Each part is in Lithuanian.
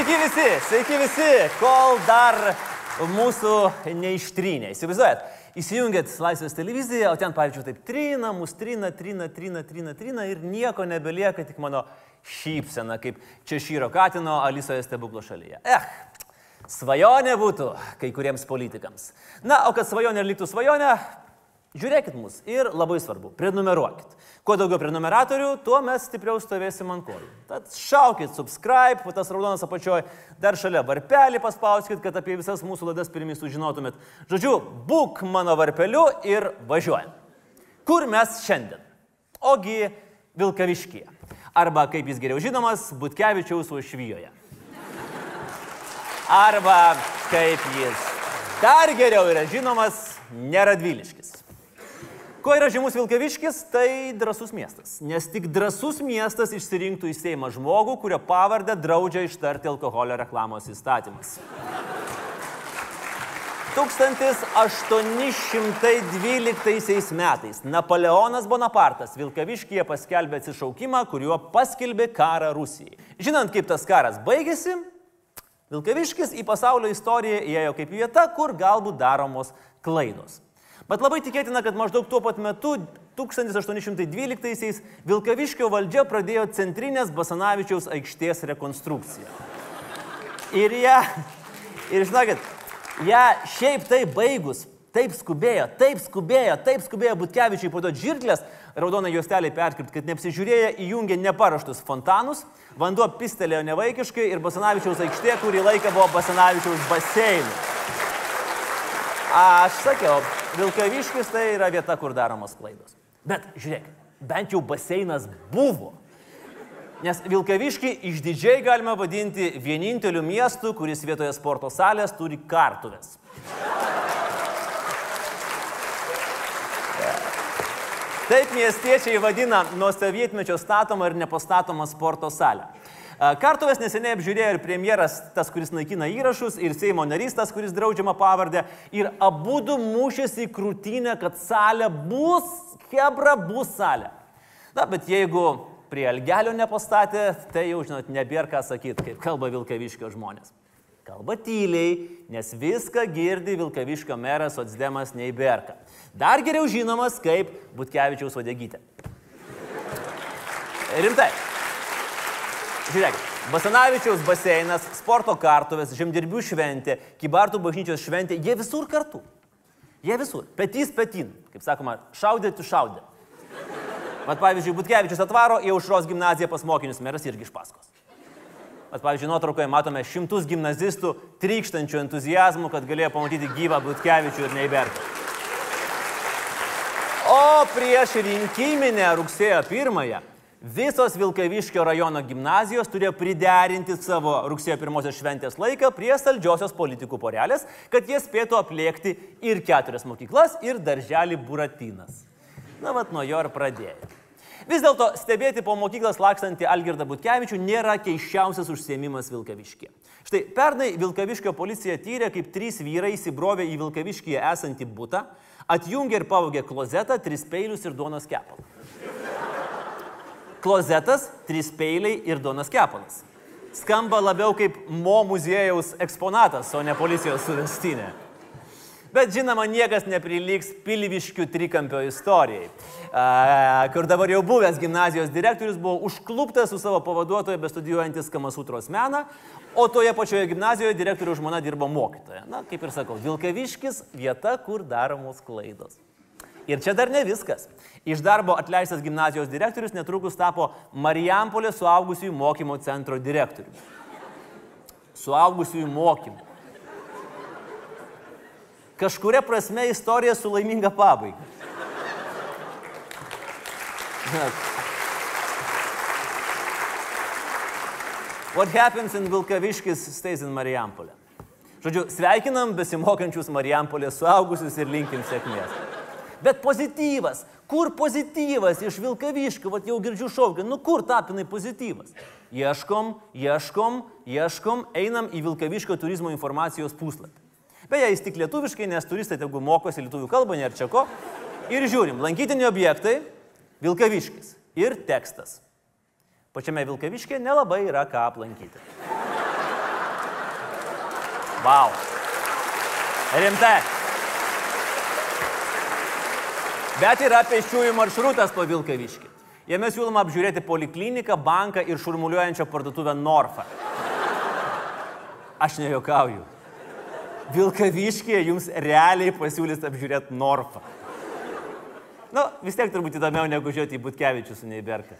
Sveiki visi, sveiki visi, kol dar mūsų neištrynė. Įsivaizduojat, įsijungėt Laisvės televiziją, o ten, pavyzdžiui, taip trina, mus trina, trina, trina, trina, trina ir nieko nebelieka, tik mano šypsena, kaip Češyro Katino Alisoje stebuklo šalyje. Eh, svajonė būtų kai kuriems politikams. Na, o kad svajonė liktų svajonė, žiūrėkit mus ir labai svarbu, prenumeruokit. Kuo daugiau prenumeratorių, tuo mes stipriau stovėsim ant kojų. Tad šaukit subscribe, tas raudonas apačioje, dar šalia varpelį paspauskit, kad apie visas mūsų laidas pirmie sužinotumėt. Žodžiu, būk mano varpeliu ir važiuojam. Kur mes šiandien? Ogi Vilkaviškyje. Arba, kaip jis geriau žinomas, Butkevičiaus Uošvyjoje. Arba, kaip jis dar geriau yra žinomas, Neradviliškis. Kuo yra žymus Vilkaviškis, tai drasus miestas. Nes tik drasus miestas išsirinktų į Seimą žmogų, kurio pavardę draudžia ištarti alkoholio reklamos įstatymas. 1812 metais Napoleonas Bonapartas Vilkaviškyje paskelbė atsišaukimą, kuriuo paskelbė karą Rusijai. Žinant, kaip tas karas baigėsi, Vilkaviškis į pasaulio istoriją įėjo kaip vieta, kur galbūt daromos klaidos. Bet labai tikėtina, kad maždaug tuo pat metu 1812-aisiais Vilkaviškio valdžia pradėjo centrinės Basanavičiaus aikštės rekonstrukciją. Ir ją, ir žinokit, ją šiaip tai baigus, taip skubėjo, taip skubėjo, taip skubėjo Butkevičiai paduoti žirklės, raudoną juostelį perkirpti, kad neapsižiūrėję įjungė neparaštus fontanus, vanduo pistelėjo nevaikiškai ir Basanavičiaus aikštė kurį laiką buvo Basanavičiaus baseinų. Aš sakiau, Vilkaviškis tai yra vieta, kur daromos klaidos. Bet žiūrėk, bent jau baseinas buvo. Nes Vilkaviškį išdidžiai galima vadinti vieninteliu miestu, kuris vietoje sporto salės turi kartuvės. Taip miestiečiai vadina nuo sovietmečio statomą ir nepastatomą sporto salę. Kartuvės neseniai apžiūrėjo ir premjeras, tas, kuris naikina įrašus, ir Seimo narys, tas, kuris draudžiama pavardę. Ir abu du mušėsi į krūtinę, kad salė bus, Hebra bus salė. Na, bet jeigu prie Algelio nepastatė, tai jau, žinot, nebėra ką sakyti, kaip kalba Vilkaviškio žmonės. Kalba tyliai, nes viską girdi Vilkaviškio meras Otsdemas Neiberka. Dar geriau žinomas kaip Butkevičiaus vadegytė. Rimtai. Žiūrėk, Basanavičiaus baseinas, sporto kartuvės, žemdirbių šventė, Kibartų bažnyčios šventė, jie visur kartu. Jie visur. Petys petin. Kaip sakoma, šaudė, tu šaudė. Vat pavyzdžiui, Butkevičius atvaro į Aušros gimnaziją pas mokinius, meras irgi iš paskos. Vat pavyzdžiui, nuotraukoje matome šimtus gimnazistų trykštančių entuzijazmų, kad galėjo pamatyti gyvą Butkevičių ir Neibertą. O prieš rinkiminę rugsėjo pirmąją Visos Vilkaviškio rajono gimnazijos turėjo priderinti savo rugsėjo pirmosios šventės laiką prie saldžiosios politikų porelės, kad jie spėtų aplėkti ir keturias mokyklas, ir darželį Buratinas. Na, vad nuo jo ir pradėjo. Vis dėlto stebėti po mokyklas lakstantį Algirdą Butkevičių nėra keiščiausias užsiemimas Vilkaviškė. Štai pernai Vilkaviškio policija tyrė, kaip trys vyrai įsibrovė į Vilkaviškyje esantį būtą, atjungė ir pavogė klozetą, tris peilius ir duonos kepalą klozetas, trys peiliai ir donas kepalas. Skamba labiau kaip mo muziejaus eksponatas, o ne policijos suvestinė. Bet žinoma, niekas neprilygs Pilviškių trikampio istorijai, kur dabar jau buvęs gimnazijos direktorius buvo užkluptas su savo pavaduotoju bestudijuojantis Kamasutros meną, o toje pačioje gimnazijoje direktorių žmona dirbo mokytoja. Na, kaip ir sakau, Vilkaviškis vieta, kur daromos klaidos. Ir čia dar ne viskas. Iš darbo atleistas gimnazijos direktorius netrukus tapo Marijampolės suaugusiųjų mokymo centro direktoriumi. Suaugusiųjų mokymų. Kažkuria prasme istorija su laiminga pabaiga. What happens in Vilkaviškis stays in Marijampolė. Žodžiu, sveikinam besimokančius Marijampolės suaugusius ir linkim sėkmės. Bet pozityvas, kur pozityvas iš Vilkaviškio, vat jau girdžiu šaukia, nu kur tapinai pozityvas? Ieškom, ieškom, ieškom, einam į Vilkaviškio turizmo informacijos puslapį. Beje, jis tik lietuviškai, nes turistai tegu mokosi lietuvių kalbą, nėra čia ko. Ir žiūrim, lankytiniai objektai, Vilkaviškis ir tekstas. Pačiame Vilkaviškė nelabai yra ką aplankyti. Wow. Rimtai. Bet yra pėsčiųjų maršrutas po Vilkaviškį. Jame siūloma apžiūrėti polikliniką, banką ir šurmuliuojančią parduotuvę Norfa. Aš nejokauju. Vilkaviškėje jums realiai pasiūlys apžiūrėti Norfą. Nu, vis tiek turbūt įdomiau negu žiūrėti į Butkevičių su Neiberka.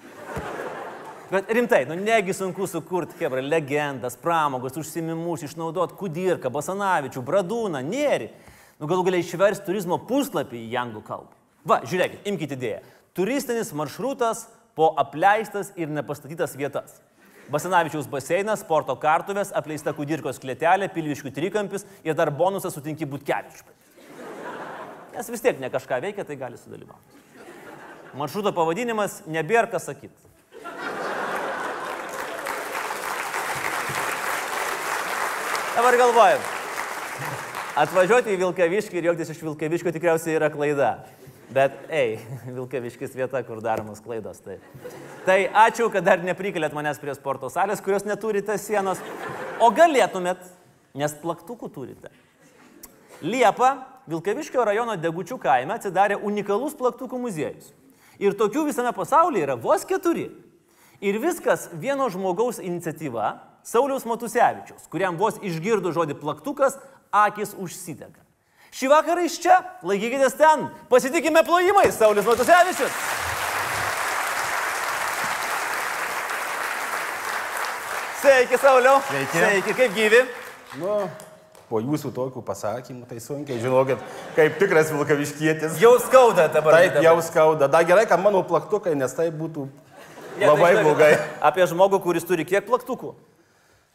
Bet rimtai, nu negi sunku sukurti, hebra, legendas, pramogas, užsimimus, išnaudoti Kudirką, Basanavičių, Bradūną, Nėri. Nu galų galiai išversti turizmo puslapį į anglų kalbą. Va, žiūrėkit, imkite idėją. Turistinis maršrutas po apleistas ir nepastatytas vietas. Basanavičiaus baseinas, sporto kartuvės, apleista kudirkos klėtelė, pilviškių trikampis ir dar bonusas sutinki būtkevičių. Nes vis tiek ne kažką veikia, tai gali sudalyvauti. Maršruto pavadinimas nebėra ką sakyti. Dabar galvojam. Atvažiuoti į Vilkaviškį ir juoktis iš Vilkaviškio tikriausiai yra klaida. Bet, ei, Vilkaviškis vieta, kur daromos klaidos. Tai. tai ačiū, kad dar neprikelėt manęs prie sporto salės, kurios neturite sienos. O galėtumėt, nes plaktukų turite. Liepa, Vilkaviškio rajono Degučių kaime atsidarė unikalus plaktukų muziejus. Ir tokių visame pasaulyje yra vos keturi. Ir viskas vieno žmogaus iniciatyva, Sauliaus Matusevičiaus, kuriam vos išgirdo žodį plaktukas, akis užsidega. Šį vakarą iš čia, laikykitės ten, pasitikime plojimais, Saulis Matusevičius. Sveiki, Sauliau. Sveiki. Sveiki, kaip gyvi? Nu, po jūsų tokių pasakymų, tai sunkiai, žinokit, kaip tikras vilkaviškietis. Jau skauda dabar. Taip, dabar. jau skauda. Da gerai, kad mano plaktukai, nes tai būtų Ne, tai labai žinokit, blogai. Apie žmogų, kuris turi kiek plaktukų.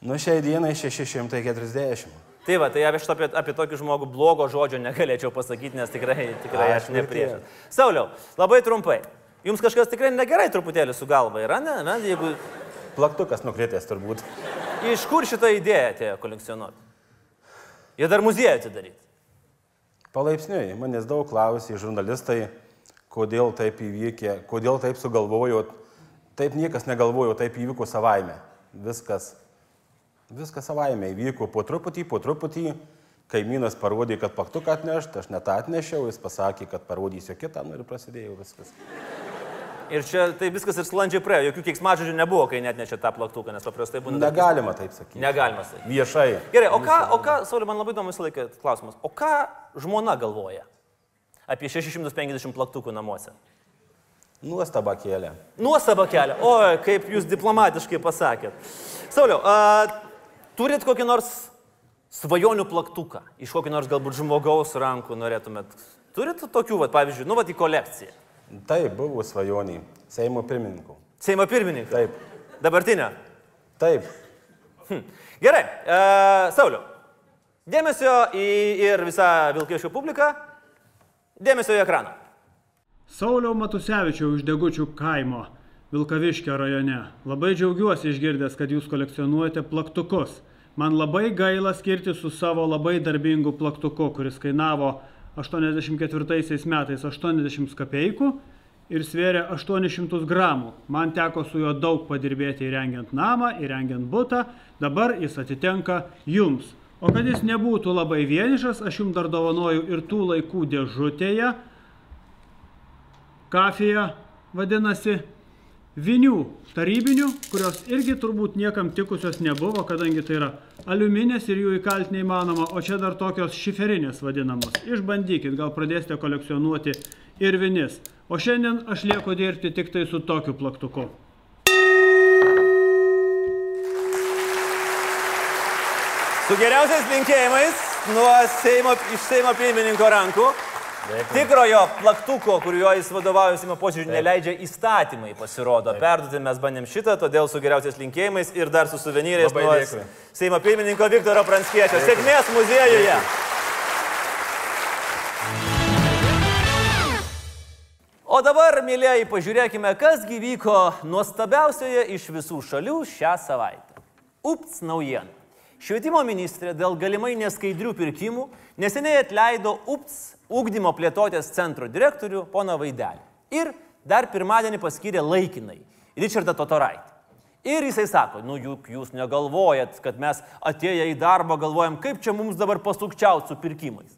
Nu, šiai dienai 640. Tai va, tai apie, šito, apie, apie tokį žmogų blogo žodžio negalėčiau pasakyti, nes tikrai, tikrai Aš aš neprieš. mirties. Sauliau, labai trumpai. Jums kažkas tikrai negerai truputėlį su galva yra, ne? ne? Jeigu Plaktukas nukritęs turbūt. iš kur šitą idėją atėjo kolekcionuoti? Jie dar muziejų atidaryti. Palaipsniui, manęs daug klausė žurnalistai, kodėl taip įvykė, kodėl taip sugalvojot. Taip niekas negalvojo, taip įvyko savaime. Viskas, viskas savaime įvyko po truputį, po truputį. Kaimynas parodė, kad plaktuką atnešti, aš net atnešiau, jis pasakė, kad parodysiu kitą nu, ir prasidėjo viskas. Ir čia tai viskas ir sklandžiai praėjo, jokių keiksmažodžių nebuvo, kai net nešė tą plaktuką, nes paprastai būna. Negalima taip sakyti. Negalima sakyti. Viešai. Gerai, o ką, o ką, Sauliu, man labai įdomu visą laiką klausimas, o ką žmona galvoja apie 650 plaktukų namuose? Nuostaba kėlė. Nuostaba kelia. Oi, kaip jūs diplomatiškai pasakėt. Sauliau, a, turit kokį nors svajonių plaktuką? Iš kokio nors galbūt žmogaus rankų norėtumėt? Turit tokių, vat, pavyzdžiui, nu, vat į kolekciją. Taip, buvo svajonė. Seimo pirmininkų. Seimo pirmininkas. Taip. Dabartinė. Taip. Gerai, e, Sauliau. Dėmesio į ir visą Vilkiešių publiką. Dėmesio į ekraną. Sauliau Matusevičiau iš Degučių kaimo Vilkaviškio rajone. Labai džiaugiuosi išgirdęs, kad jūs kolekcionuojate plaktukus. Man labai gaila skirti su savo labai darbingu plaktuku, kuris kainavo 84 metais 80 kapeikų ir svėrė 800 gramų. Man teko su juo daug padirbėti įrengiant namą, įrengiant butą, dabar jis atitenka jums. O kad jis nebūtų labai vienišas, aš jums dar dovanoju ir tų laikų dėžutėje, kafija vadinasi, vinių tarybinių, kurios irgi turbūt niekam tikusios nebuvo, kadangi tai yra aliuminės ir jų įkalt neįmanoma, o čia dar tokios šiferinės vadinamos. Išbandykit, gal pradėsite kolekcionuoti ir vinis. O šiandien aš lieku dirbti tik tai su tokiu plaktuku. Su geriausiais linkėjimais nuo Seimo, iš Seimo pirmininko rankų. Tikrojo plaktuko, kuriuo jis vadovaujasi posėdžiui, neleidžia įstatymai pasirodo. Perduoti mes bandėm šitą, todėl su geriausiais linkėjimais ir dar su suvenyrais nuo dėkui. Seimo pirmininko Viktoro Pranskiečio. Sėkmės muziejuje. O dabar, mėlyjeji, pažiūrėkime, kas gyvyko nuostabiausioje iš visų šalių šią savaitę. Ups naujiena. Švietimo ministrė dėl galimai neskaidrių pirkimų neseniai atleido UPS ūkdymo plėtotės centro direktorių poną Vaidelį. Ir dar pirmadienį paskyrė laikinai Richardą Totoraitį. Ir jisai sako, nu juk jūs negalvojat, kad mes atėję į darbą galvojam, kaip čia mums dabar pasukčiauti su pirkimais.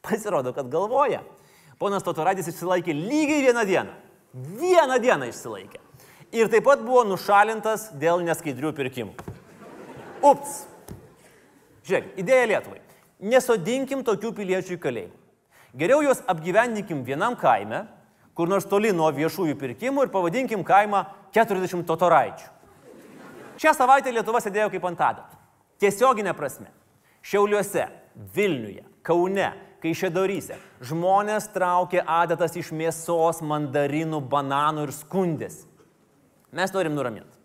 Pasirodo, kad galvoja. Ponas Totoradis išsilaikė lygiai vieną dieną. Vieną dieną išsilaikė. Ir taip pat buvo nušalintas dėl neskaidrių pirkimų. Ups. Žiūrėk, idėja Lietuvai. Nesodinkim tokių piliečių į kalėjimą. Geriau juos apgyvendinkim vienam kaime, kur nors toli nuo viešųjų pirkimų ir pavadinkim kaimą 40 totoraičių. Šią savaitę Lietuva sėdėjo kaip ant adatų. Tiesioginė prasme. Šiauliuose, Vilniuje, Kaune, Kaišėdoryse žmonės traukė adatas iš mėsos, mandarinų, bananų ir skundėsi. Mes norim nuraminti.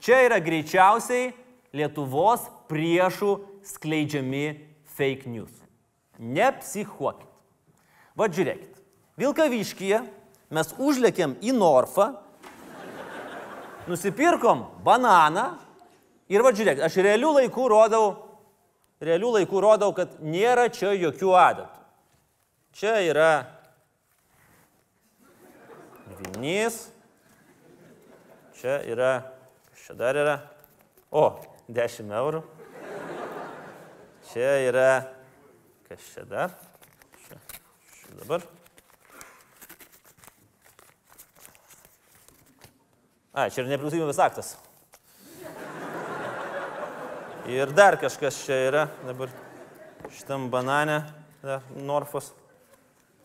Čia yra greičiausiai Lietuvos priešų skleidžiami fake news. Nepsichuokit. Vad žiūrėkit. Vilkaviškyje mes užlėkėm į Norfą, nusipirkom bananą ir vad žiūrėkit, aš realių laikų rodau, realių laikų rodau, kad nėra čia jokių adatų. Čia yra vinys, čia yra, čia dar yra, o, 10 eurų. Čia yra, kas čia dar, čia, čia dabar. A, čia ir nepriklausomybės aktas. Ir dar kažkas čia yra, dabar šitam banane, dar Norfos.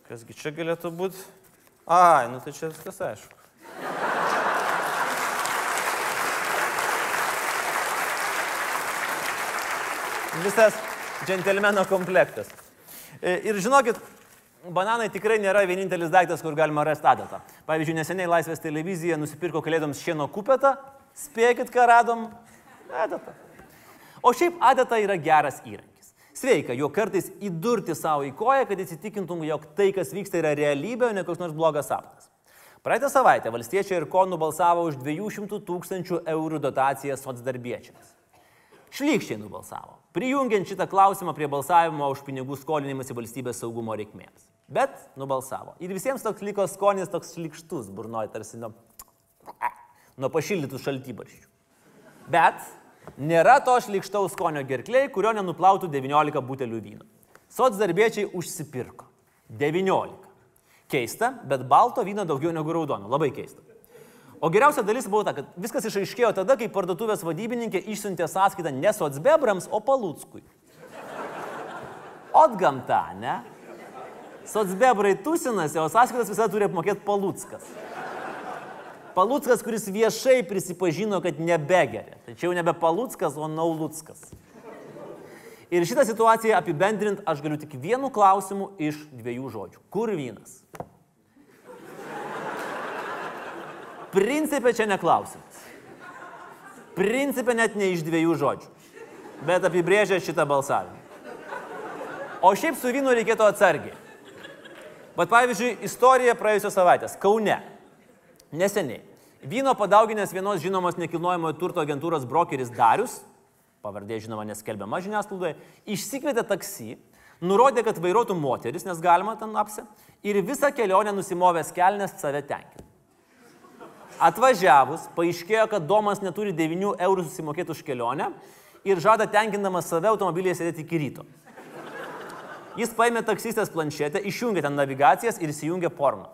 Kasgi čia galėtų būti? Ai, nu tai čia viskas aišku. Visas džentelmeno komplektas. E, Ir žinokit, bananai tikrai nėra vienintelis daiktas, kur galima rasti adatą. Pavyzdžiui, neseniai Laisvės televizija nusipirko kalėdoms šieno kupetą, spėkit, ką radom? Adatą. O šiaip adata yra geras įrankis. Sveika, jo kartais įdurti savo į koją, kad įsitikintum, jog tai, kas vyksta, yra realybė, o ne koks nors blogas sapnas. Praeitą savaitę valstiečiai ir konų balsavo už 200 tūkstančių eurų dotaciją socdarbiečiams. Šlykščiai nubalsavo, prijungiant šitą klausimą prie balsavimo už pinigų skolinimąsi valstybės saugumo reikmėms. Bet nubalsavo. Ir visiems toks liko skonis toks šlikštus, burnoji tarsi nuo, nuo pašildytų šaltybarščių. Bet nėra to šlikštaus skonio gerkliai, kurio nenuplautų 19 butelių vyno. Sotsdarbiečiai užsipirko. 19. Keista, bet balto vyno daugiau negu raudono. Labai keista. O geriausia dalis buvo ta, kad viskas išaiškėjo tada, kai parduotuvės vadybininkė išsiuntė sąskaitą ne Sotsbebrams, o Palutskui. Ot gamta, ne? Sotsbebrai tusinasi, o sąskaitas visada turi apmokėti Palutskas. Palutskas, kuris viešai prisipažino, kad nebegeria. Tačiau nebe Palutskas, o Naulutskas. Ir šitą situaciją apibendrint aš galiu tik vienu klausimu iš dviejų žodžių. Kur vynas? Principė čia neklausimas. Principė net ne iš dviejų žodžių. Bet apibrėžia šitą balsavimą. O šiaip su vynu reikėtų atsargiai. Bet pavyzdžiui, istorija praėjusios savaitės. Kaune. Neseniai. Vyno padauginęs vienos žinomos nekilnojamojo turto agentūros brokeris Darius, pavardė žinoma neskelbiama žiniasklaidoje, išsikvietė taksi, nurodė, kad vairuotų moteris, nes galima ten apse, ir visą kelionę nusimovęs kelnes save tenkina. Atvažiavus, paaiškėjo, kad Domas neturi 9 eurų susimokėti už kelionę ir žada tenkindamas save automobilyje sėdėti iki ryto. Jis paėmė taksistės planšetę, išjungė ten navigacijas ir įsijungė porno.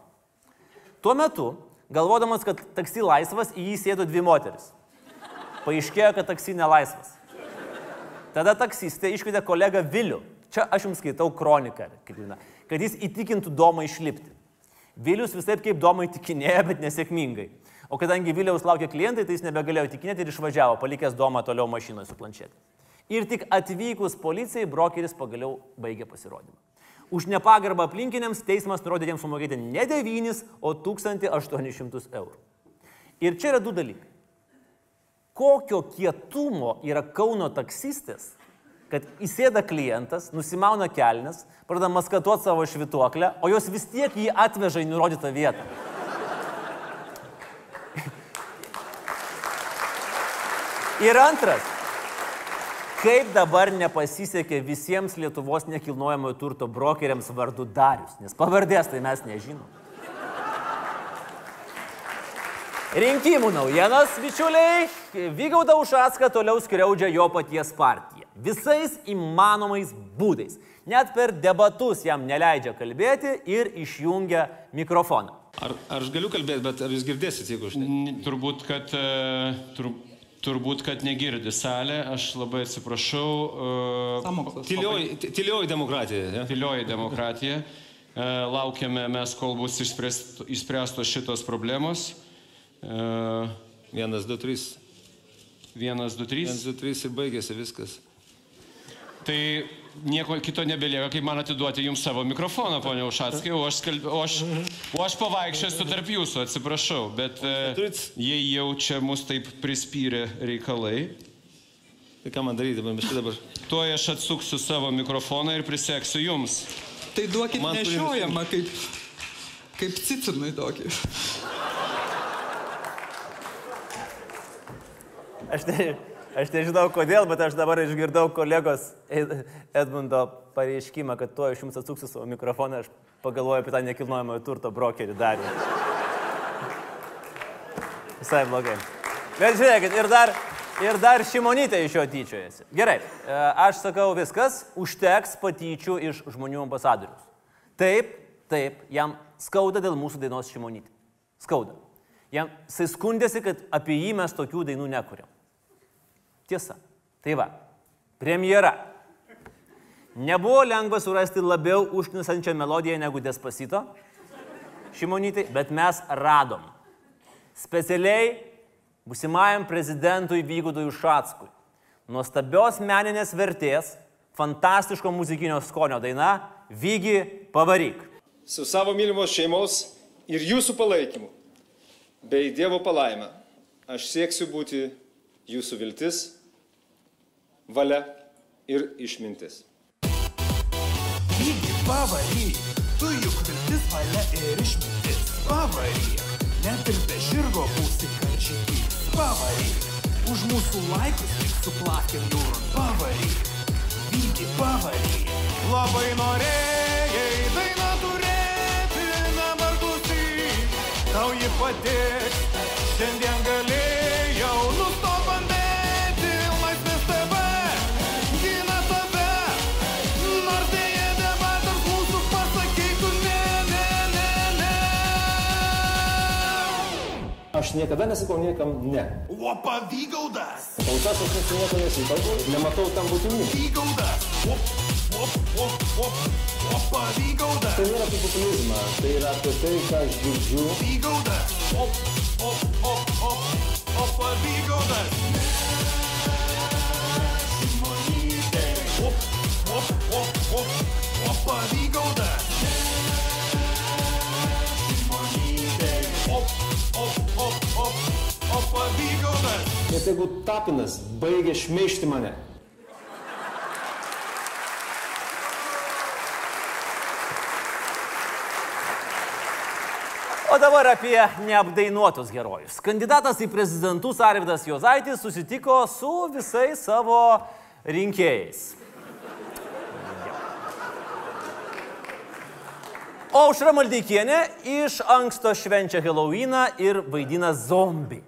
Tuo metu, galvodamas, kad taksi laisvas, į jį sėdo dvi moteris. Paaiškėjo, kad taksi nelaisvas. Tada taksistė iškvietė kolegą Vilių. Čia aš jums skaitau kroniką, kad jis įtikintų Domą išlipti. Vilius visai kaip Domą įtikinėjo, bet nesėkmingai. O kadangi Viliaus laukia klientai, tai jis nebegalėjo tikinėti ir išvažiavo, palikęs Domą toliau mašinoje su planšetė. Ir tik atvykus policijai, brokeris pagaliau baigė pasirodymą. Už nepagarbą aplinkiniams teismas nurodė jiems sumokėti ne 9, o 1800 eurų. Ir čia yra du dalykai. Kokio kietumo yra Kauno taksistės, kad įsėda klientas, nusimauna kelnes, pradeda maskatuoti savo švituoklę, o jos vis tiek jį atveža į nurodytą vietą. Ir antras, kaip dabar nepasisekė visiems Lietuvos nekilnojamojo turto brokeriams vardu Darius, nes pavardės tai mes nežinom. Rinkimų naujienos, bičiuliai. Vygauda Ušaska toliau skriaudžia jo paties partiją. Visais įmanomais būdais. Net per debatus jam neleidžia kalbėti ir išjungia mikrofoną. Ar, ar aš galiu kalbėti, bet ar jūs girdėsit, jeigu aš ne... Turbūt, kad, e, tur, turbūt, kad negirdi salė, aš labai atsiprašau. e, Sąmokslas. Tylioji, ty- tylioji demokratija. Ne? Tylioji demokratija. E, Laukiame mes, kol bus išspręst- išspręstos šitos problemos. E, Vienas, du, trys. Vienas, du, trys. Vienas, du, trys ir baigėsi viskas. Tai nieko kito nebelieka, kaip man atiduoti jums savo mikrofoną, ponia Ušatskai, o aš, skalb... o aš, o aš pavaikščiosiu tarp jūsų, atsiprašau, bet e, jei jau čia mus taip prispyrė reikalai, Tai ką man daryti, man biškai dabar. tuoj aš atsuksiu savo mikrofoną ir priseksiu jums. Tai duokit Man turi nešiojamą kaip, kaip cicinui tokį. Aš, ne, aš nežinau kodėl, bet aš dabar išgirdau kolegos Ed- Edmundo pareiškimą, kad tuo iš jums atsuksiu savo mikrofoną, aš pagalvoju apie tą nekilnojamojo turto brokerį darį. Visai blogai. Bet žiūrėkit, ir dar, ir dar šimonytė iš jo tyčiojasi. Gerai, e, aš sakau viskas, užteks patyčių iš žmonių ambasadorius. Taip, taip, jam skauda dėl mūsų dainos šimonytė. Skauda. Jam jisai skundėsi, kad apie jį mes tokių dainų nekuriam. Tiesa. Tai va, premjera. Nebuvo lengva surasti labiau užknisančią melodiją negu Despacito šimonytai, bet mes radom. Specialiai busimajam prezidentui Vygudui Ušatskui. Nuostabios meninės vertės, fantastiško muzikinio skonio daina Vygi pavaryk. su savo mylimos šeimos ir jūsų palaikymu, bei Dievo palaima, aš sieksiu būti jūsų viltis, valia ir išmintis. Lygi pavaryk, tu juk viltis valia ir išmintis. Pavaryk, net ir be žirgo būsi karžygys. Pavaryk, už mūsų laikus tik suplakė jūrą. Pavaryk, lygi pavaryk. Labai norėjai dainą turėti, dabar klausyk, tau ji padės. Šiandien Aš niekada nesakau niekam ne. O pavygaudas, Kol kas aš nesu nieko nesikalbu, nematau tam būtinybės. vygaudas, o, o, o, o, o pavygaudas, Tai nėra apie populizmą, tai yra apie tai, ką aš girdžiu. vygaudas, o, o, o, o, o pavygaudas. Šimonytė, o, o, o, jeigu Tapinas baigė šmeišti mane, O dabar apie neapdainuotus herojus. Kandidatas į prezidentus Arvidas Jozaitis susitiko su visais savo rinkėjais. O Aušra Maldeikienė iš anksto švenčia Halloweeną ir vaidina zombį.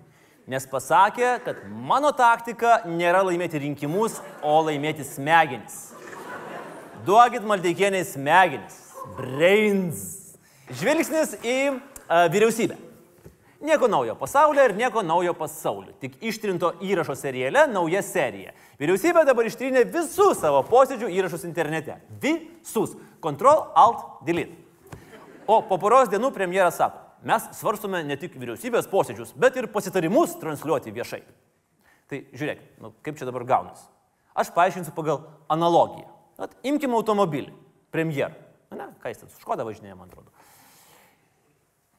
Nes pasakė, kad mano taktika nėra laimėti rinkimus, o laimėti smegenis. Duokit Maldeikieniai smegenis. Brains. Žvilgsnis į a, vyriausybę. Nieko naujo pasaulyje ir nieko naujo pasauliu. Tik ištrinto įrašo seriale nauja serija. Vyriausybė dabar ištrynė visus savo posėdžių įrašus internete. Visus. Ctrl, Alt, Delete. O po poros dienų premjeras sako, mes svarstome ne tik vyriausybės posėdžius, bet ir pasitarimus transliuoti viešai. Tai žiūrėk, nu, kaip čia dabar gaunas. Aš paaiškinsiu pagal analogiją. At, imkime automobilį. Premjerą. Na, ne, ką jis ten su škoda važinėja, man atrodo.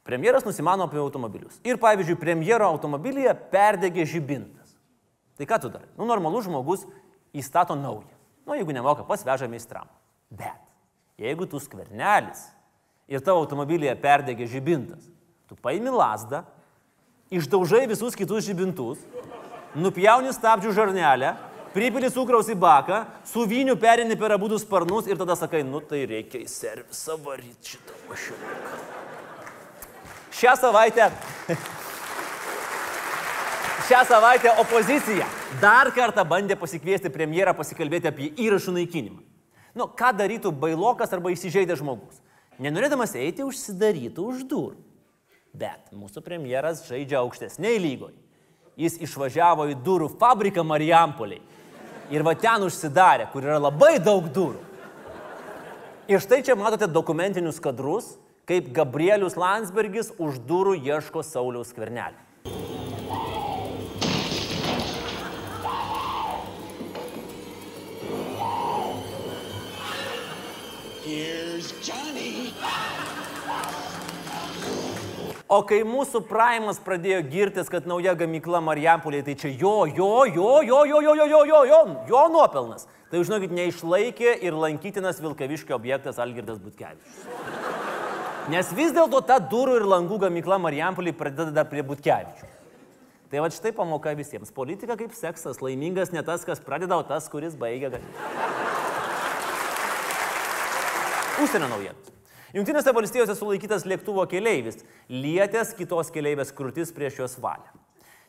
Premjeras nusimano apie automobilius. Ir pavyzdžiui, premjero automobilyje perdegė žibintas. Tai ką tu darai? Nu, normalus žmogus įstato naują. Nu, jeigu nemoka, pas veža meistram. Bet jeigu tu skvernelis ir tavo automobilyje perdegė žibintas, tu paimi lasdą, išdaužai visus kitus žibintus, nupjauni stabdžių žarnelę, pripili cukraus į baką, su vyniu perini per abu sparnus ir tada sakai, nu tai reikia į servisą varyti šitą mašiną. Šią savaitę šią savaitę opozicija dar kartą bandė pasikviesti premjerą pasikalbėti apie įrašų naikinimą. Nu, ką darytų bailokas arba įsižeidęs žmogus? Nenorėdamas eiti, užsidarytų už durų. Bet mūsų premjeras žaidžia aukštesniai lygoj. Jis išvažiavo į durų fabriką Marijampoliai. Ir va ten užsidarė, kur yra labai daug durų. Ir štai čia matote dokumentinius kadrus, kaip Gabrielius Landsbergis už durų ieško Sauliaus skvernelį. O kai mūsų Primas pradėjo girtis, kad nauja gamykla Marijampolė, tai čia jo, jo, jo, jo, jo, jo, jo, jo, jo, jo, jo nuopelnas. Tai žinokit, neišlaikė ir lankytinas Vilkaviškio objektas Algirdas Butkevičius. Nes vis dėlto ta durų ir langų gamykla Marijampolė pradeda dar prie Butkevičių. Tai va štai pamoka visiems. Politika kaip seksas. Laimingas ne tas, kas pradeda, o tas, kuris baigia. Užsienio naujienos. Junktinėse valstijose sulaikytas lėktuvo keleivis, lietęs kitos keleivės krūtis prieš jos valią.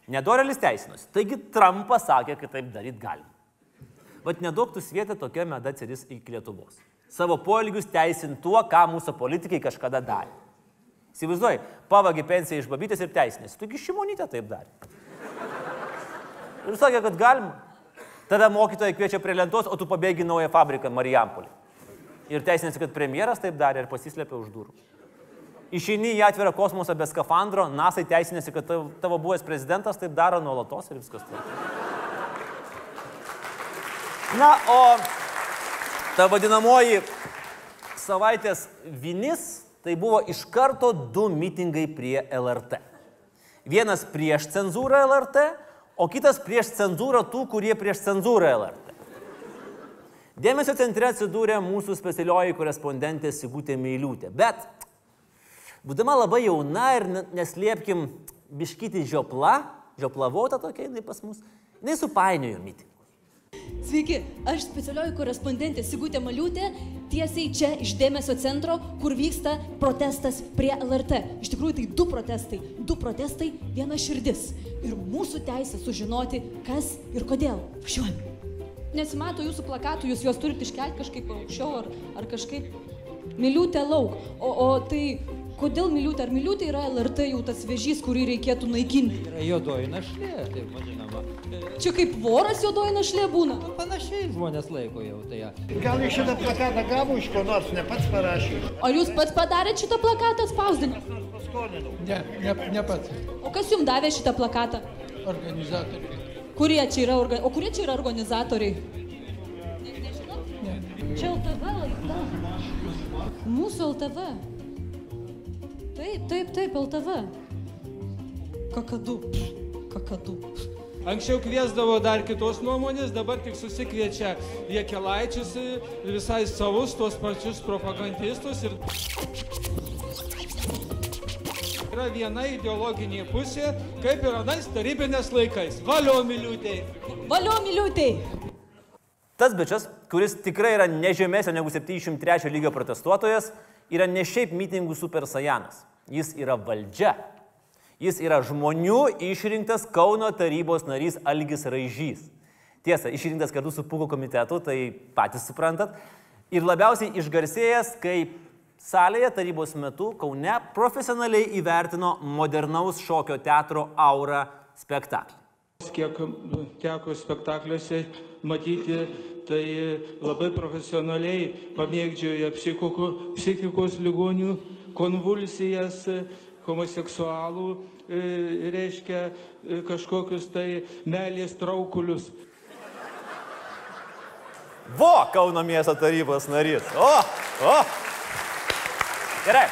Nedorelis teisinosi. Taigi Trumpas sakė, kad taip daryti galima. Vat nedaug tu svietė tokia meda atsiris iki Lietuvos. Savo poelgius teisint tuo, ką mūsų politikai kažkada darė. Įsivaizduoji, pavagi pensiją iš babytės ir teisinės. Taigi šimonytė taip darė. Ir sakė, kad galima. Tada mokytojai kviečia prie lentos, o tu pabėgi naują fabriką Marijampolį. Ir teisinėsi, kad premjeras taip darė ir pasislėpė už durų. Išeini į atvirą kosmosą be skafandro, NASA teisinėsi, kad tavo, buvęs prezidentas taip daro nuolatos ir viskas. Na, o ta vadinamoji savaitės vinis, tai buvo iš karto du mitingai prie LRT. Vienas prieš cenzūrą LRT, o kitas prieš cenzūrą tų, kurie prieš cenzūrą LRT. Dėmesio centre atsidūrė mūsų specialioji korespondentė Sigutė Meiliūtė. Bet, būdama labai jauna ir neslėpkim, biškyti žiopla, žioplavota tokia jinai pas mus, jinai supainiojo mitingą. Sveiki, aš specialioji korespondentė Sigutė Maliūtė, tiesiai čia iš dėmesio centro, kur vyksta protestas prie LRT. Iš tikrųjų tai du protestai, du protestai, viena širdis. Ir mūsų teisė sužinoti, kas ir kodėl. Važiuojame. Nesimato jūsų plakatų, jūs juos turite iškelti kažkaip aukščiau ar, ar kažkaip. Miliūtė lauk. O, o tai kodėl miliūtė? Ar miliūtė yra LRT jau tas vežys, kurį reikėtų naikinti? Yra juodoji našlė, taip vadinama. Čia kaip voras juodoji našlė būna. Panašiai žmonės laiko jau tai. Gal iš šitą plakatą gavo iš ko nors, ne pats parašė. Ar jūs pats padarėte šitą plakatą spausdinę? Ne, ne, ne pats. O kas jums davė šitą plakatą? Organizatoriai. Kurie čia yra, orga... o kurie čia yra organizatoriai? Ne. Čia LTV laida. Mūsų LTV. Taip, taip, taip, LTV. Kakadu. Kakadu. Anksčiau kviesdavo dar kitos nuomonės, dabar tik susikviečia Jekelaičius visai savus, tuos pačius propagandistus ir yra viena ideologinė pusė, kaip ir anais tarybinės laikais. Valio miliūtėjai. Valio miliūtėjai. Tas bičias, kuris tikrai yra nežemesnio negu 73 lygio protestuotojas, yra ne šiaip mitingų super sajanas. Jis yra valdžia. Jis yra žmonių išrinktas Kauno tarybos narys Algis Raižys. Tiesa, išrinktas kartu su Puko komitetu, tai patys suprantat. Ir labiausiai išgarsėjęs, kai salėje tarybos metu Kaune profesionaliai įvertino modernaus šokio teatro aurą spektaklį. Kiek teko spektakliuose matyti, tai labai profesionaliai pamėgdžioja psichiko, psichikos ligonių konvulsijas, homoseksualų, e, reiškia e, kažkokius tai melės traukulius. Vo, Kauno miesto tarybos narys. O, o. Gerai,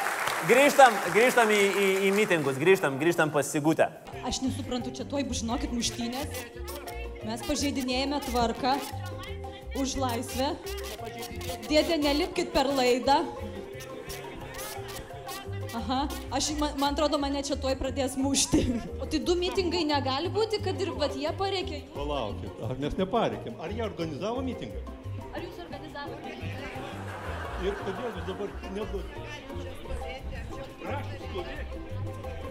grįžtam, grįžtam į, į, į mitingus, grįžtam, grįžtam pas Sigutę. Aš nesuprantu, čia tuoj bus, žinokit, muštynės. Mes pažeidinėjame tvarką už laisvę. Dėdė, nelipkit per laidą. Aha, aš, man, man atrodo, mane čia tuoj pradės mušti. O tai du mitingai negali būti, kad ir vat jie pareikė. Palaukit, ar mes nepareikėm? Ar jie organizavo mitingą? Ir kodėl jūs dabar nebus?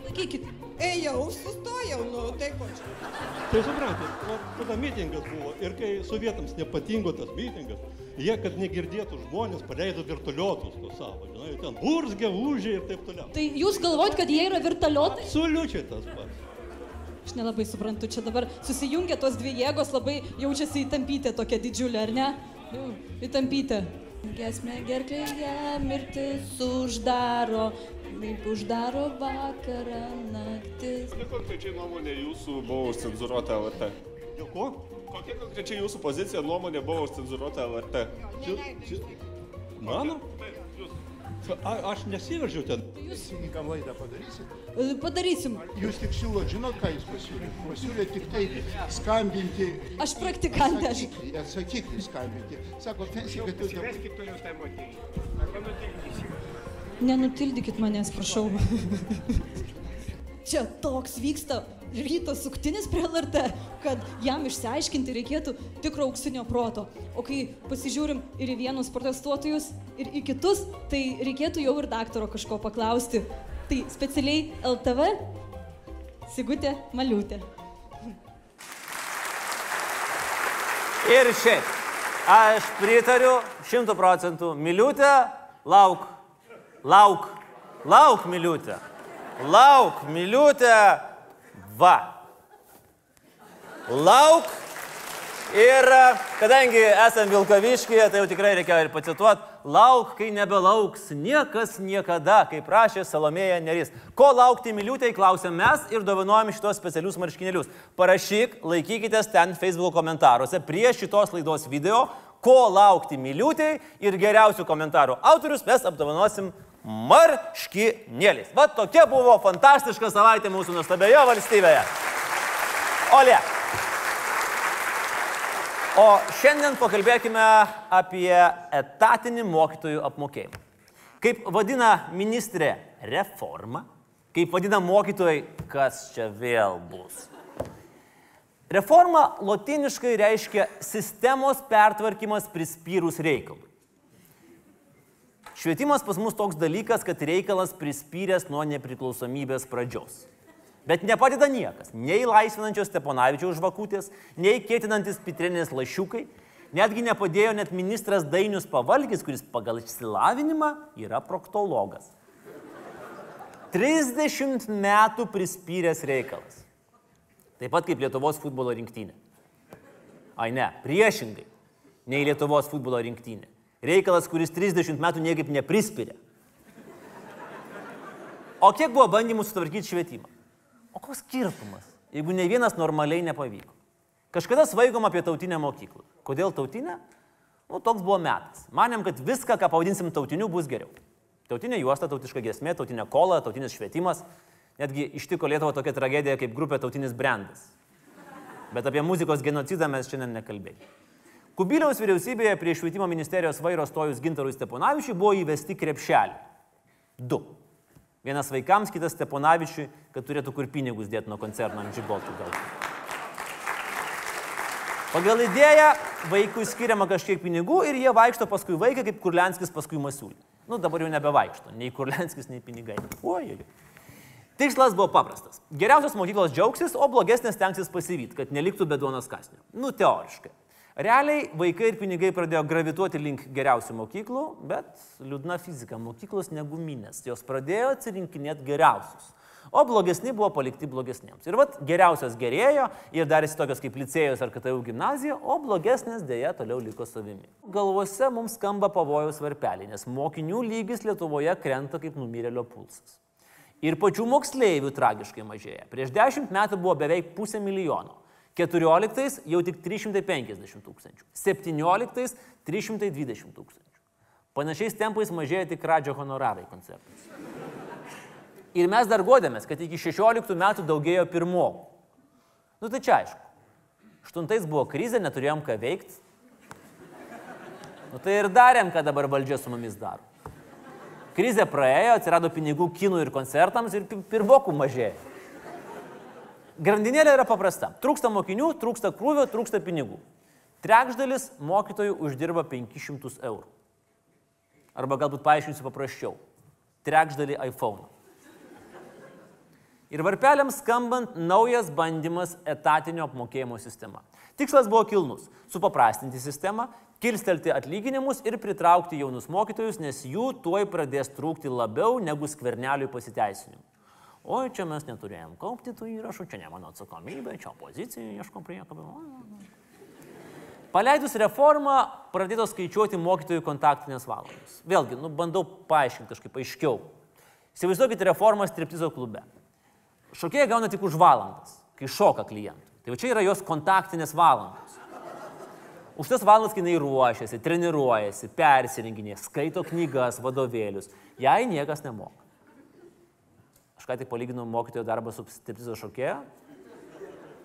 Sakykit. Ėjau, sustojau, nu, tai ko čia. Tai suprantat, va, tada mitingas buvo ir kai sovietams nepatingo tas mitingas, jie, kad negirdėtų žmonės, paleido virtualiotus to savo, žinai, ten burzgė, užė ir taip toliau. Tai jūs galvojat, kad jie yra virtualiotai? Absoliučiai tas pats. Aš nelabai suprantu, čia dabar susijungia tos dvi jėgos, labai jaučiasi įtampytė tokia didžiulė, ar ne? Įtampytė. Gesmė gerklėje mirtis uždaro, kaip uždaro vakarą naktis. Kokia konkrečiai nuomonė jūsų buvo užcenzuruota LRT? Dėl ko? Kokia konkrečiai jūsų pozicija nuomonė buvo užcenzuruota LRT? Mano? A, aš nesiveržiu ten. Jūs įnikam laidą padarysit? Padarysim. Jūs tik siūlot, žinot, ką jūs pasiūlėt? Pasiūlėt tik tai skambinti. Aš praktikantė, aš- Atsakiklį, atsakiklį skambinti. Sako, pensija, kad jūs... Veskit toliau tą moterį. Nenutildykit manęs, prašau. Čia toks vyksta ryto suktinis prie LRT, kad jam išsiaiškinti reikėtų tikro auksinio proto. O kai pasižiūrim ir į vienus protestuotojus, ir į kitus, tai reikėtų jau ir daktaro kažko paklausti. Tai specialiai LTV Sigutė Maliutė. Ir šiaip, aš pritariu šimtų procentų. Miliutė, lauk, lauk, lauk, miliutė. Lauk, miliutė, va. Lauk. Ir kadangi esam Vilkaviškyje, tai jau tikrai reikia ir pacituoti, lauk, kai nebelauks niekas niekada, kaip prašė Salomėja Neris. Ko laukti miliūtei, klausim mes ir dovanojam šitos specialius marškinėlius. Parašyk, laikykitės ten Facebook komentaruose prie šitos laidos video, ko laukti miliūtei ir geriausių komentarų autorius mes apdovanosim marškinėliais. Va tokia buvo fantastiška savaitė mūsų nuostabioje valstybėje. Olė. O šiandien pakalbėkime apie etatinį mokytojų apmokėjimą. Kaip vadina ministrė reforma, kaip vadina mokytojai, kas čia vėl bus. Reforma lotiniškai reiškia sistemos pertvarkymas prispyrus reikalui. Švietimas pas mus toks dalykas, kad reikalas prispyręs nuo nepriklausomybės pradžios. Bet nepadeda niekas. Nei laisvinančios Steponavičiaus žvakutės, nei kėtinantis pitrinės lašiukai. Netgi nepadėjo net ministras Dainius Pavalgis, kuris pagal išsilavinimą yra proktologas. 30 metų prispyręs reikalas. Taip pat kaip Lietuvos futbolo rinktinė. Ai ne, priešingai nei Lietuvos futbolo rinktinė. Reikalas, kuris 30 metų niekaip neprispyrė. O kiek buvo bandymų sutvarkyti švietimą? O koks skirtumas, jeigu ne vienas normaliai nepavyko? Kažkada svaigom apie tautinę mokyklą. Kodėl tautinę? Nu, toks buvo metas. Manėm, kad viską, ką pavadinsim tautiniu, bus geriau. Tautinė juosta, tautiška gesmė, tautinė kola, tautinis švietimas. Netgi ištiko Lietuva tokia tragedija kaip grupė tautinis brandas. Bet apie muzikos genocidą mes šiandien nekalbėjome. Kubiliaus vyriausybėje prie švietimo ministerijos vairo stojus Gintarui Steponavičiui buvo įvesti krepšelį. Du. Vienas vaikams, kitas Steponavičiui, kad turėtų kur pinigus dėti nuo koncerno ant žiboltų gal. Pagal idėją vaikui skiriama kažkiek pinigų ir jie vaikšto paskui vaiką, kaip Kurlenskis paskui Masiulį. Nu, dabar jau nebevaikšto, nei Kurlenskis, nei pinigai. Oi. Tikslas buvo paprastas. Geriausios mokyklos džiaugsis, o blogesnės tenksis pasivyti, kad neliktų beduonos kasnio. Nu, teoriškai. Realiai vaikai ir pinigai pradėjo gravituoti link geriausių mokyklų, bet liūdna fizika, mokyklos neguminės, jos pradėjo atsirinkinėti geriausius. O blogesni buvo palikti blogesniems. Ir vat geriausias gerėjo ir darėsi tokios kaip licėjus ar KTU gimnazija, o blogesnės dėja toliau liko savimi. Galvose mums skamba pavojaus varpeliai, nes mokinių lygis Lietuvoje krenta kaip numirėlio pulsas. Ir pačių moksleivių tragiškai mažėja. Prieš dešimt metų buvo beveik pusė milijono. 14 jau tik 350 tūkstančių. 17 320 tūkstančių. Panašiais tempais mažėja tik radžio honorarai koncertas. Ir mes dar godėmės, kad iki 16 metų daugėjo pirmokų. Nu tai čia aišku. Aštuntais buvo krizė, neturėjom ką veikti. Nu tai ir darėm, ką dabar valdžia su mumis daro. Krizė praėjo, atsirado pinigų kinų ir koncertams ir pi- pirmokų mažėjo. Grandinėlė yra paprasta. Trūksta mokinių, trūksta krūvio, trūksta pinigų. Trečdalis mokytojų uždirba 500 eurų. Arba galbūt paaiškinsiu paprasčiau. Trekždalį iPhone. Ir varpeliams skambant naujas bandymas etatinio apmokėjimo sistema. Tikslas buvo kilnus - supaprastinti sistemą, kilstelti atlyginimus ir pritraukti jaunus mokytojus, nes jų tuoj pradės trūkti labiau negu skverneliui pasiteisinimų. Oi, čia mes neturėjom kaupti tų įrašų, čia ne mano atsakomybė, čia opozicija ieškom priekabę. Paleidus reformą, pradėtos skaičiuoti mokytojų kontaktinės valandas. Vėlgi, nu, bandau paaiškinti kažkaip aiškiau. Įsivaizduokite reformą striptizo klube. Šokėja gauna tik už valandas, kai šoka klientų. Tai va čia yra jos kontaktinės valandos. Už tas valandas, jinai ruošiasi, treniruojasi, persirenginė, skaito knygas, vadovėlius, jai niekas nemoka. Aš ką tik palyginau mokytojo darbą su striptizo šokėja.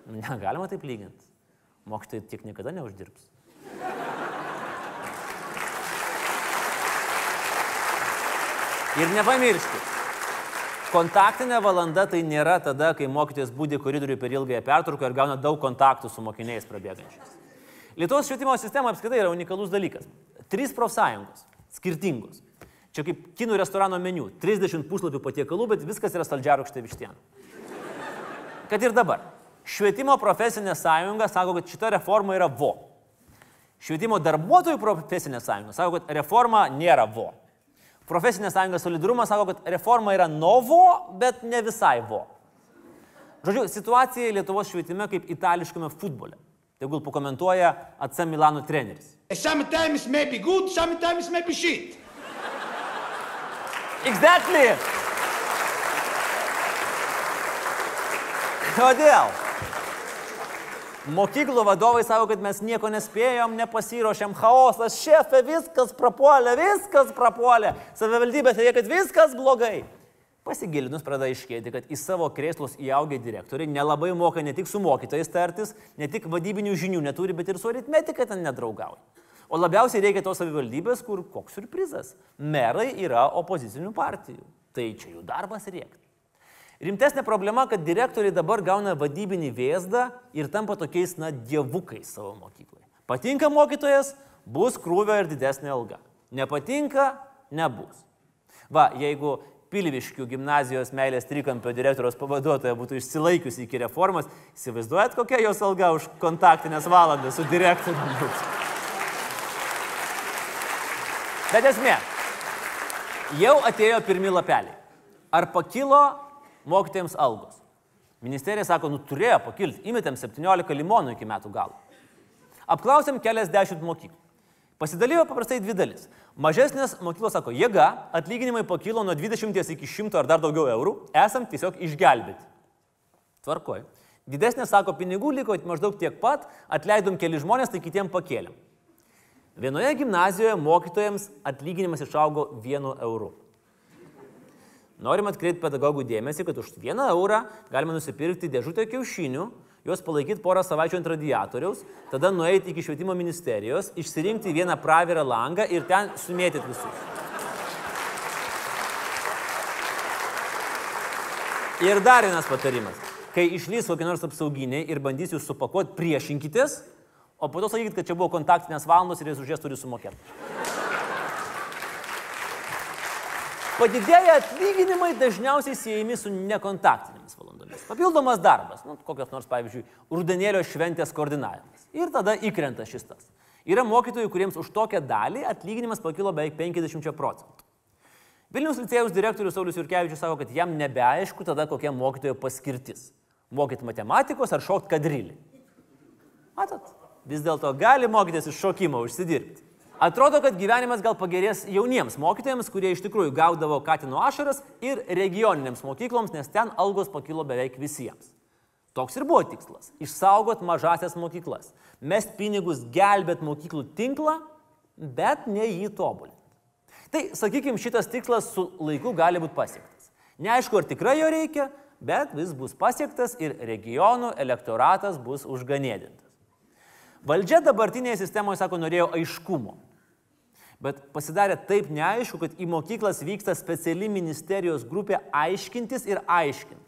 Negalima taip lyginti. Mokytojai tiek niekada neuždirbs. Ir nepamirškit, kontaktinė valanda tai nėra tada, kai mokytojas būdi koridoriui per ilgąją pertrauką ir gauna daug kontaktų su mokiniais prabėgančiais. Lietuvos švietimo sistema apskritai yra unikalus dalykas. Trys profsąjungos, skirtingos. Čia kaip kinų restorano meniu. 30 puslapių patiekalų, bet viskas yra saldžiarūkštė vištiena. Kad ir dabar. Švietimo profesinė sąjunga sako, kad šita reforma yra vo. Švietimo darbuotojų profesinė sąjunga sako, kad reforma nėra vo. Profesinė sąjunga solidarumas sako, kad reforma yra novo, bet ne visai vo. Žodžiu, situacija Lietuvos švietime kaip itališkame futbole. Tegul pakomentuoja AC Milano treneris. Sometimes may be good, sometimes may be shit. Exactly. Kodėl? Mokyklų vadovai sako, kad mes nieko nespėjom, nepasiruošėm, chaosas, šefė, viskas prapuolė, viskas prapuolė. Savivaldybė teigia, kad viskas blogai. Pasigilinus pradeda iškėti, kad į savo krėslus įaugę direktoriai nelabai moka ne tik su mokytojais tartis, ne tik vadybinių žinių neturi, bet ir su aritmetika ten nedraugauja. O labiausiai reikia tos savivaldybės, kur koks surprizas. Merai yra opozicinių partijų. Tai čia jų darbas rėkti. Rimtesnė problema, kad direktoriai dabar gauna vadybinį vėzdą ir tampa tokiais, na, dievukais savo mokykloje. Patinka mokytojas, bus krūvio ir didesnė alga. Nepatinka, nebus. Va, jeigu Pilviškių gimnazijos meilės trikampio direktoriaus pavaduotoja būtų išsilaikiusi iki reformos, įsivaizduojat, kokia jos alga už kontaktinės valandas su direktoriumi bus. Bet esmė, jau atėjo pirmi lapeliai. Ar pakilo mokytėjams algos? Ministerija sako, nu turėjo pakilti, įmetėm 17 limonų iki metų galo. Apklausėm keliasdešimt mokyklų. Pasidalijo paprastai dvi dalis. Mažesnės mokyklos sako, jėga, atlyginimai pakilo nuo 20 iki 100 ar dar daugiau eurų, esam tiesiog išgelbėti. Tvarkoj. Didesnė sako, pinigų liko maždaug tiek pat, atleidom keli žmonės, tai kitiem pakėlėm. Vienoje gimnazijoje mokytojams atlyginimas išaugo vienu euru. Norim atkreipti pedagogų dėmesį, kad už vieną eurą galima nusipirkti dėžutę kiaušinių, juos palaikyti porą savaičių ant radiatoriaus, tada nueiti iki švietimo ministerijos, išsirinkti vieną pravirą langą ir ten sumėtyti visus. Ir dar vienas patarimas. Kai išlys kokie nors apsauginiai ir bandys jūs supakuoti, priešinkitės, o po to sakykit, kad čia buvo kontaktinės valandos ir jūs už jas turi sumokėti. Padidėję atlyginimai dažniausiai siejami su nekontaktinėmis valandomis. Papildomas darbas, nu, kokios nors, pavyzdžiui, rudenėlio šventės koordinavimas. Ir tada įkrenta šis tas. Yra mokytojų, kuriems už tokią dalį atlyginimas pakilo beveik 50 procentų. Vilnius licėjus direktorius Saulis Jurkevičius sako, kad jam nebeaišku tada kokia mokytojo paskirtis. Mokyti matematikos ar šokti kadrilį. Matot, vis dėlto gali mokytis iš šokimo užsidirbti. Atrodo, kad gyvenimas gal pagerės jauniems mokytojams, kurie iš tikrųjų gaudavo Katino ašaras ir regioninėms mokykloms, nes ten algos pakilo beveik visiems. Toks ir buvo tikslas - išsaugot mažasias mokyklas, mest pinigus gelbėt mokyklų tinklą, bet ne jį tobulinti. Tai, sakykime, šitas tikslas su laiku gali būti pasiektas. Neaišku, ar tikrai jo reikia, bet vis bus pasiektas ir regionų elektoratas bus užganėdintas. Valdžia dabartinėje sistemoje, sako, norėjo aiškumo. Bet pasidarė taip neaišku, kad į mokyklas vyksta speciali ministerijos grupė aiškintis ir aiškinti.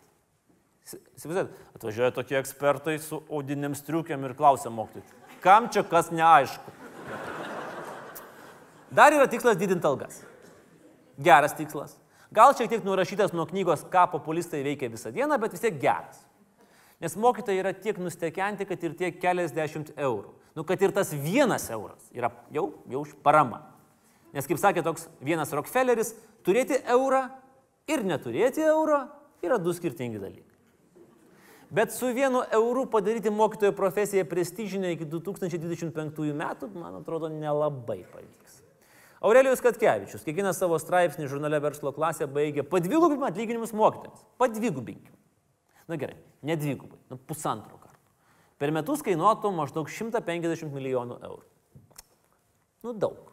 Įsivaizduojat, atvažiuoja tokie ekspertai su audiniam striukiam ir klausia mokytojų, kam čia kas neaišku. Dar yra tikslas didinti algas. Geras tikslas. Gal šiek tiek nurašytas nuo knygos, ką populistai veikia visą dieną, bet vis tiek geras. Nes mokytojai yra tiek nustekenti, kad ir tiek keliasdešimt eurų. Nu, kad ir tas vienas euras yra jau, jau parama. Nes, kaip sakė toks vienas Rockefelleris, turėti eurą ir neturėti euro yra du skirtingi dalykai. Bet su vienu euru padaryti mokytojo profesiją prestižinę iki 2025 metų, man atrodo, nelabai pavyks. Aurelijus Katkevičius, kiekvieną savo straipsnį žurnale verslo klasė baigė padvigubinti atlyginimus mokytojams. Padvigubinkim. Na gerai, ne dvigubai, nu pusantro karto. Per metus kainuotų maždaug 150 milijonų eurų. Nu daug.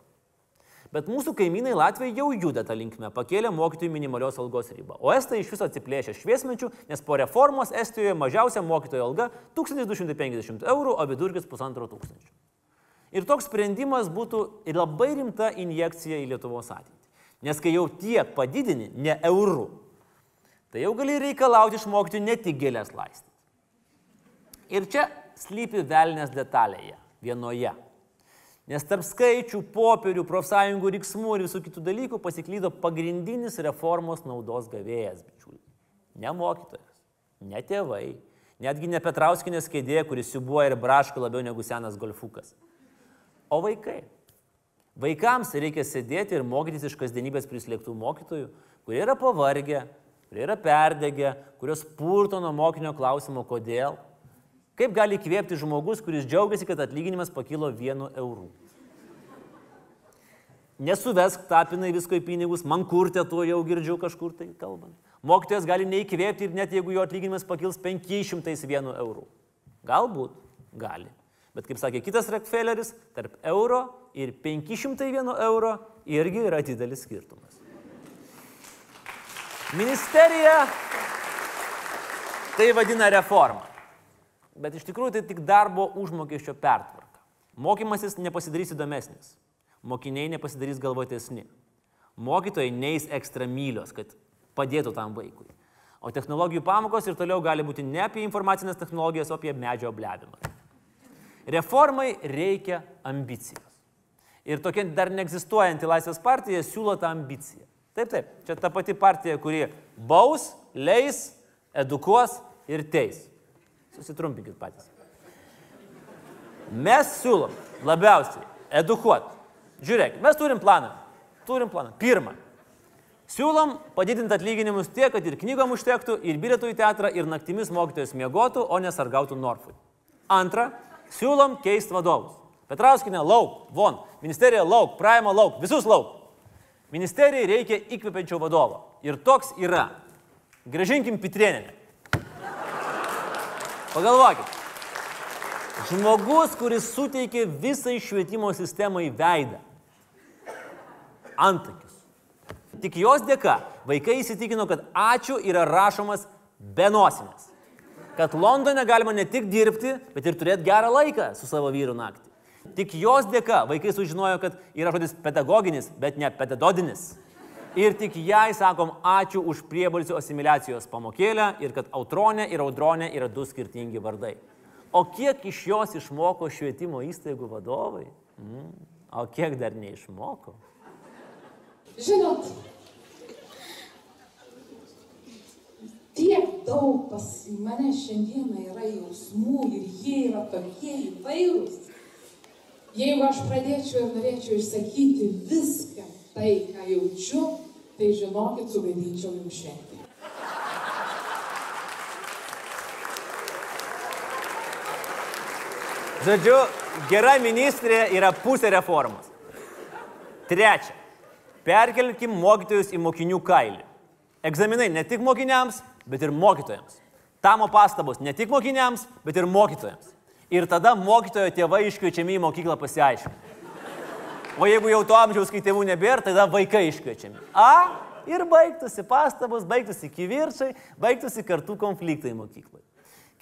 Bet mūsų kaimynai Latvijai jau juda tą linkmę, pakėlė mokytojų minimalios algos ribą. O estai iš viso atsiplėšė šviesmečių, nes po reformos Estijoje mažiausia mokytojo alga 1250 eurų, o vidurkis 1500. Ir toks sprendimas būtų labai rimta injekcija į Lietuvos ateitį. Nes kai jau tiek padidini, ne eurų, tai jau gali reikalauti iš mokytojų ne tik gėlės laistyti. Ir čia slypi velnės detalėje, vienoje. Nes tarp skaičių, popierių, profsąjungų riksmų ir visų kitų dalykų pasiklydo pagrindinis reformos naudos gavėjas, bičiuliai. Ne mokytojas, ne tėvai, netgi ne Petrauskinės kėdė, kuris siubuoja ir braško labiau negu senas golfukas. O vaikai. Vaikams reikia sėdėti ir mokytis iš kasdienybės prislėgtų mokytojų, kurie yra pavargę, kurie yra perdegę, kurios purto nuo mokinio klausimo kodėl. Kaip gali įkvėpti žmogus, kuris džiaugiasi, kad atlyginimas pakilo vienu eurų? Nesuvesk tapinai visko į pinigus, man kurtė to jau girdžiu kažkur tai kalbant. Mokytojas gali neįkvėpti ir net jeigu jo atlyginimas pakils 501 eurų. Galbūt, gali. Bet kaip sakė kitas Rockefelleris, tarp euro ir 501 euro irgi yra didelis skirtumas. Ministerija tai vadina reforma. Bet iš tikrųjų tai tik darbo užmokesčio pertvarka. Mokymasis nepasidarys įdomesnis. Mokiniai nepasidarys galvotesni. Mokytojai neįs ekstramylios, kad padėtų tam vaikui. O technologijų pamokos ir toliau gali būti ne apie informacinės technologijas, o apie medžio blevimą. Reformai reikia ambicijos. Ir tokia dar neegzistuojanti Laisvės partija siūlo tą ambiciją. Taip, taip, čia ta pati partija, kuri baus, leis, edukuos ir teis. Susitrumpikit patys. Mes siūlom labiausiai edukuoti. Žiūrėk, mes turim planą. Turim planą. Pirma. Siūlom padidinti atlyginimus tiek, kad ir knygom užtektų, ir bilietų į teatrą, ir naktimis mokytojas miegotų, o nesargautų Norfui. Antra. Siūlom keisti vadovus. Petrauskinė lauk, von. Ministerija lauk, Praima lauk, visus lauk. Ministerijai reikia įkvepiančio vadovo. Ir toks yra. Gražinkim Pitrieninę. Pagalvokit. Žmogus, kuris suteikė visai švietimo sistemai veidą. Antakius. Tik jos dėka vaikai įsitikino, kad ačiū yra rašomas be nosinės. Kad Londone galima ne tik dirbti, bet ir turėti gerą laiką su savo vyru naktį. Tik jos dėka vaikai sužinojo, kad yra žodis pedagoginis, bet ne pedagodinis. Ir tik jai sakom ačiū už priebalsių asimiliacijos pamokėlę ir kad autronė ir audronė yra du skirtingi vardai. O kiek iš jos išmoko švietimo įstaigų vadovai? Mm. O kiek dar neišmoko? Žinot, tiek daug pas mane šiandieną yra jausmų ir jie yra tokie įvairūs. Jeigu aš pradėčiau ir norėčiau išsakyti viską tai, ką jaučiu, tai žinokit, sugadinčiau jums šventę. Žodžiu, gera ministrė yra pusė reformos. Trečia. Perkelkim mokytojus į mokinių kailį. Egzaminai ne tik mokiniams, bet ir mokytojams. Tamo pastabos ne tik mokiniams, bet ir mokytojams. Ir tada mokytojo tėvai iškviečiami į mokyklą pasiaiškinti. O jeigu jau to amžiaus, kai tėvų nebėra, tada vaikai iškviečiami. A, ir baigtųsi pastabos, baigtųsi kivirčiai, baigtųsi kartų konfliktai mokykloje.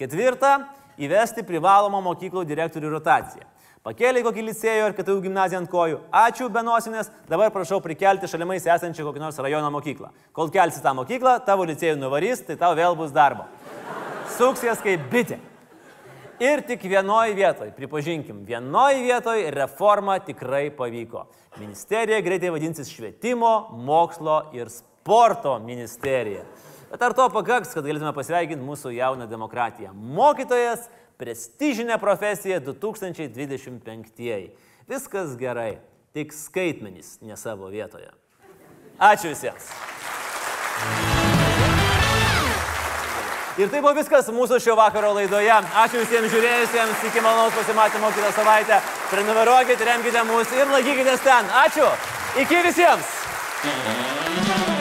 Ketvirta, įvesti privalomą mokyklų direktorių rotaciją. Pakėlė kokį licėjų ar KTU gimnaziją ant kojų. Ačiū, benosinės, dabar prašau prikelti šalimais esančią kokią nors rajono mokyklą. Kol kelsi tą mokyklą, tavo licėjų nuvarys, tai tau vėl bus darbo. Suksės kaip bitė. Ir tik vienoje vietoje, pripažinkim, vienoje vietoje reforma tikrai pavyko. Ministerija greitai vadinsis švietimo, mokslo ir sporto ministerija. Bet ar to pakaks, kad galėtume pasveikinti mūsų jauną demokratiją? Mokytojas - prestižinė profesija 2025. Viskas gerai, tik skaitmenys ne savo vietoje. Ačiū visiems. Ir tai buvo viskas mūsų šio vakaro laidoje. Ačiū visiems žiūrėjusiems, iki malonaus pasimatymo kitą savaitę. Prenumeruokite, remkite mus ir laikykitės ten. Ačiū. Iki visiems.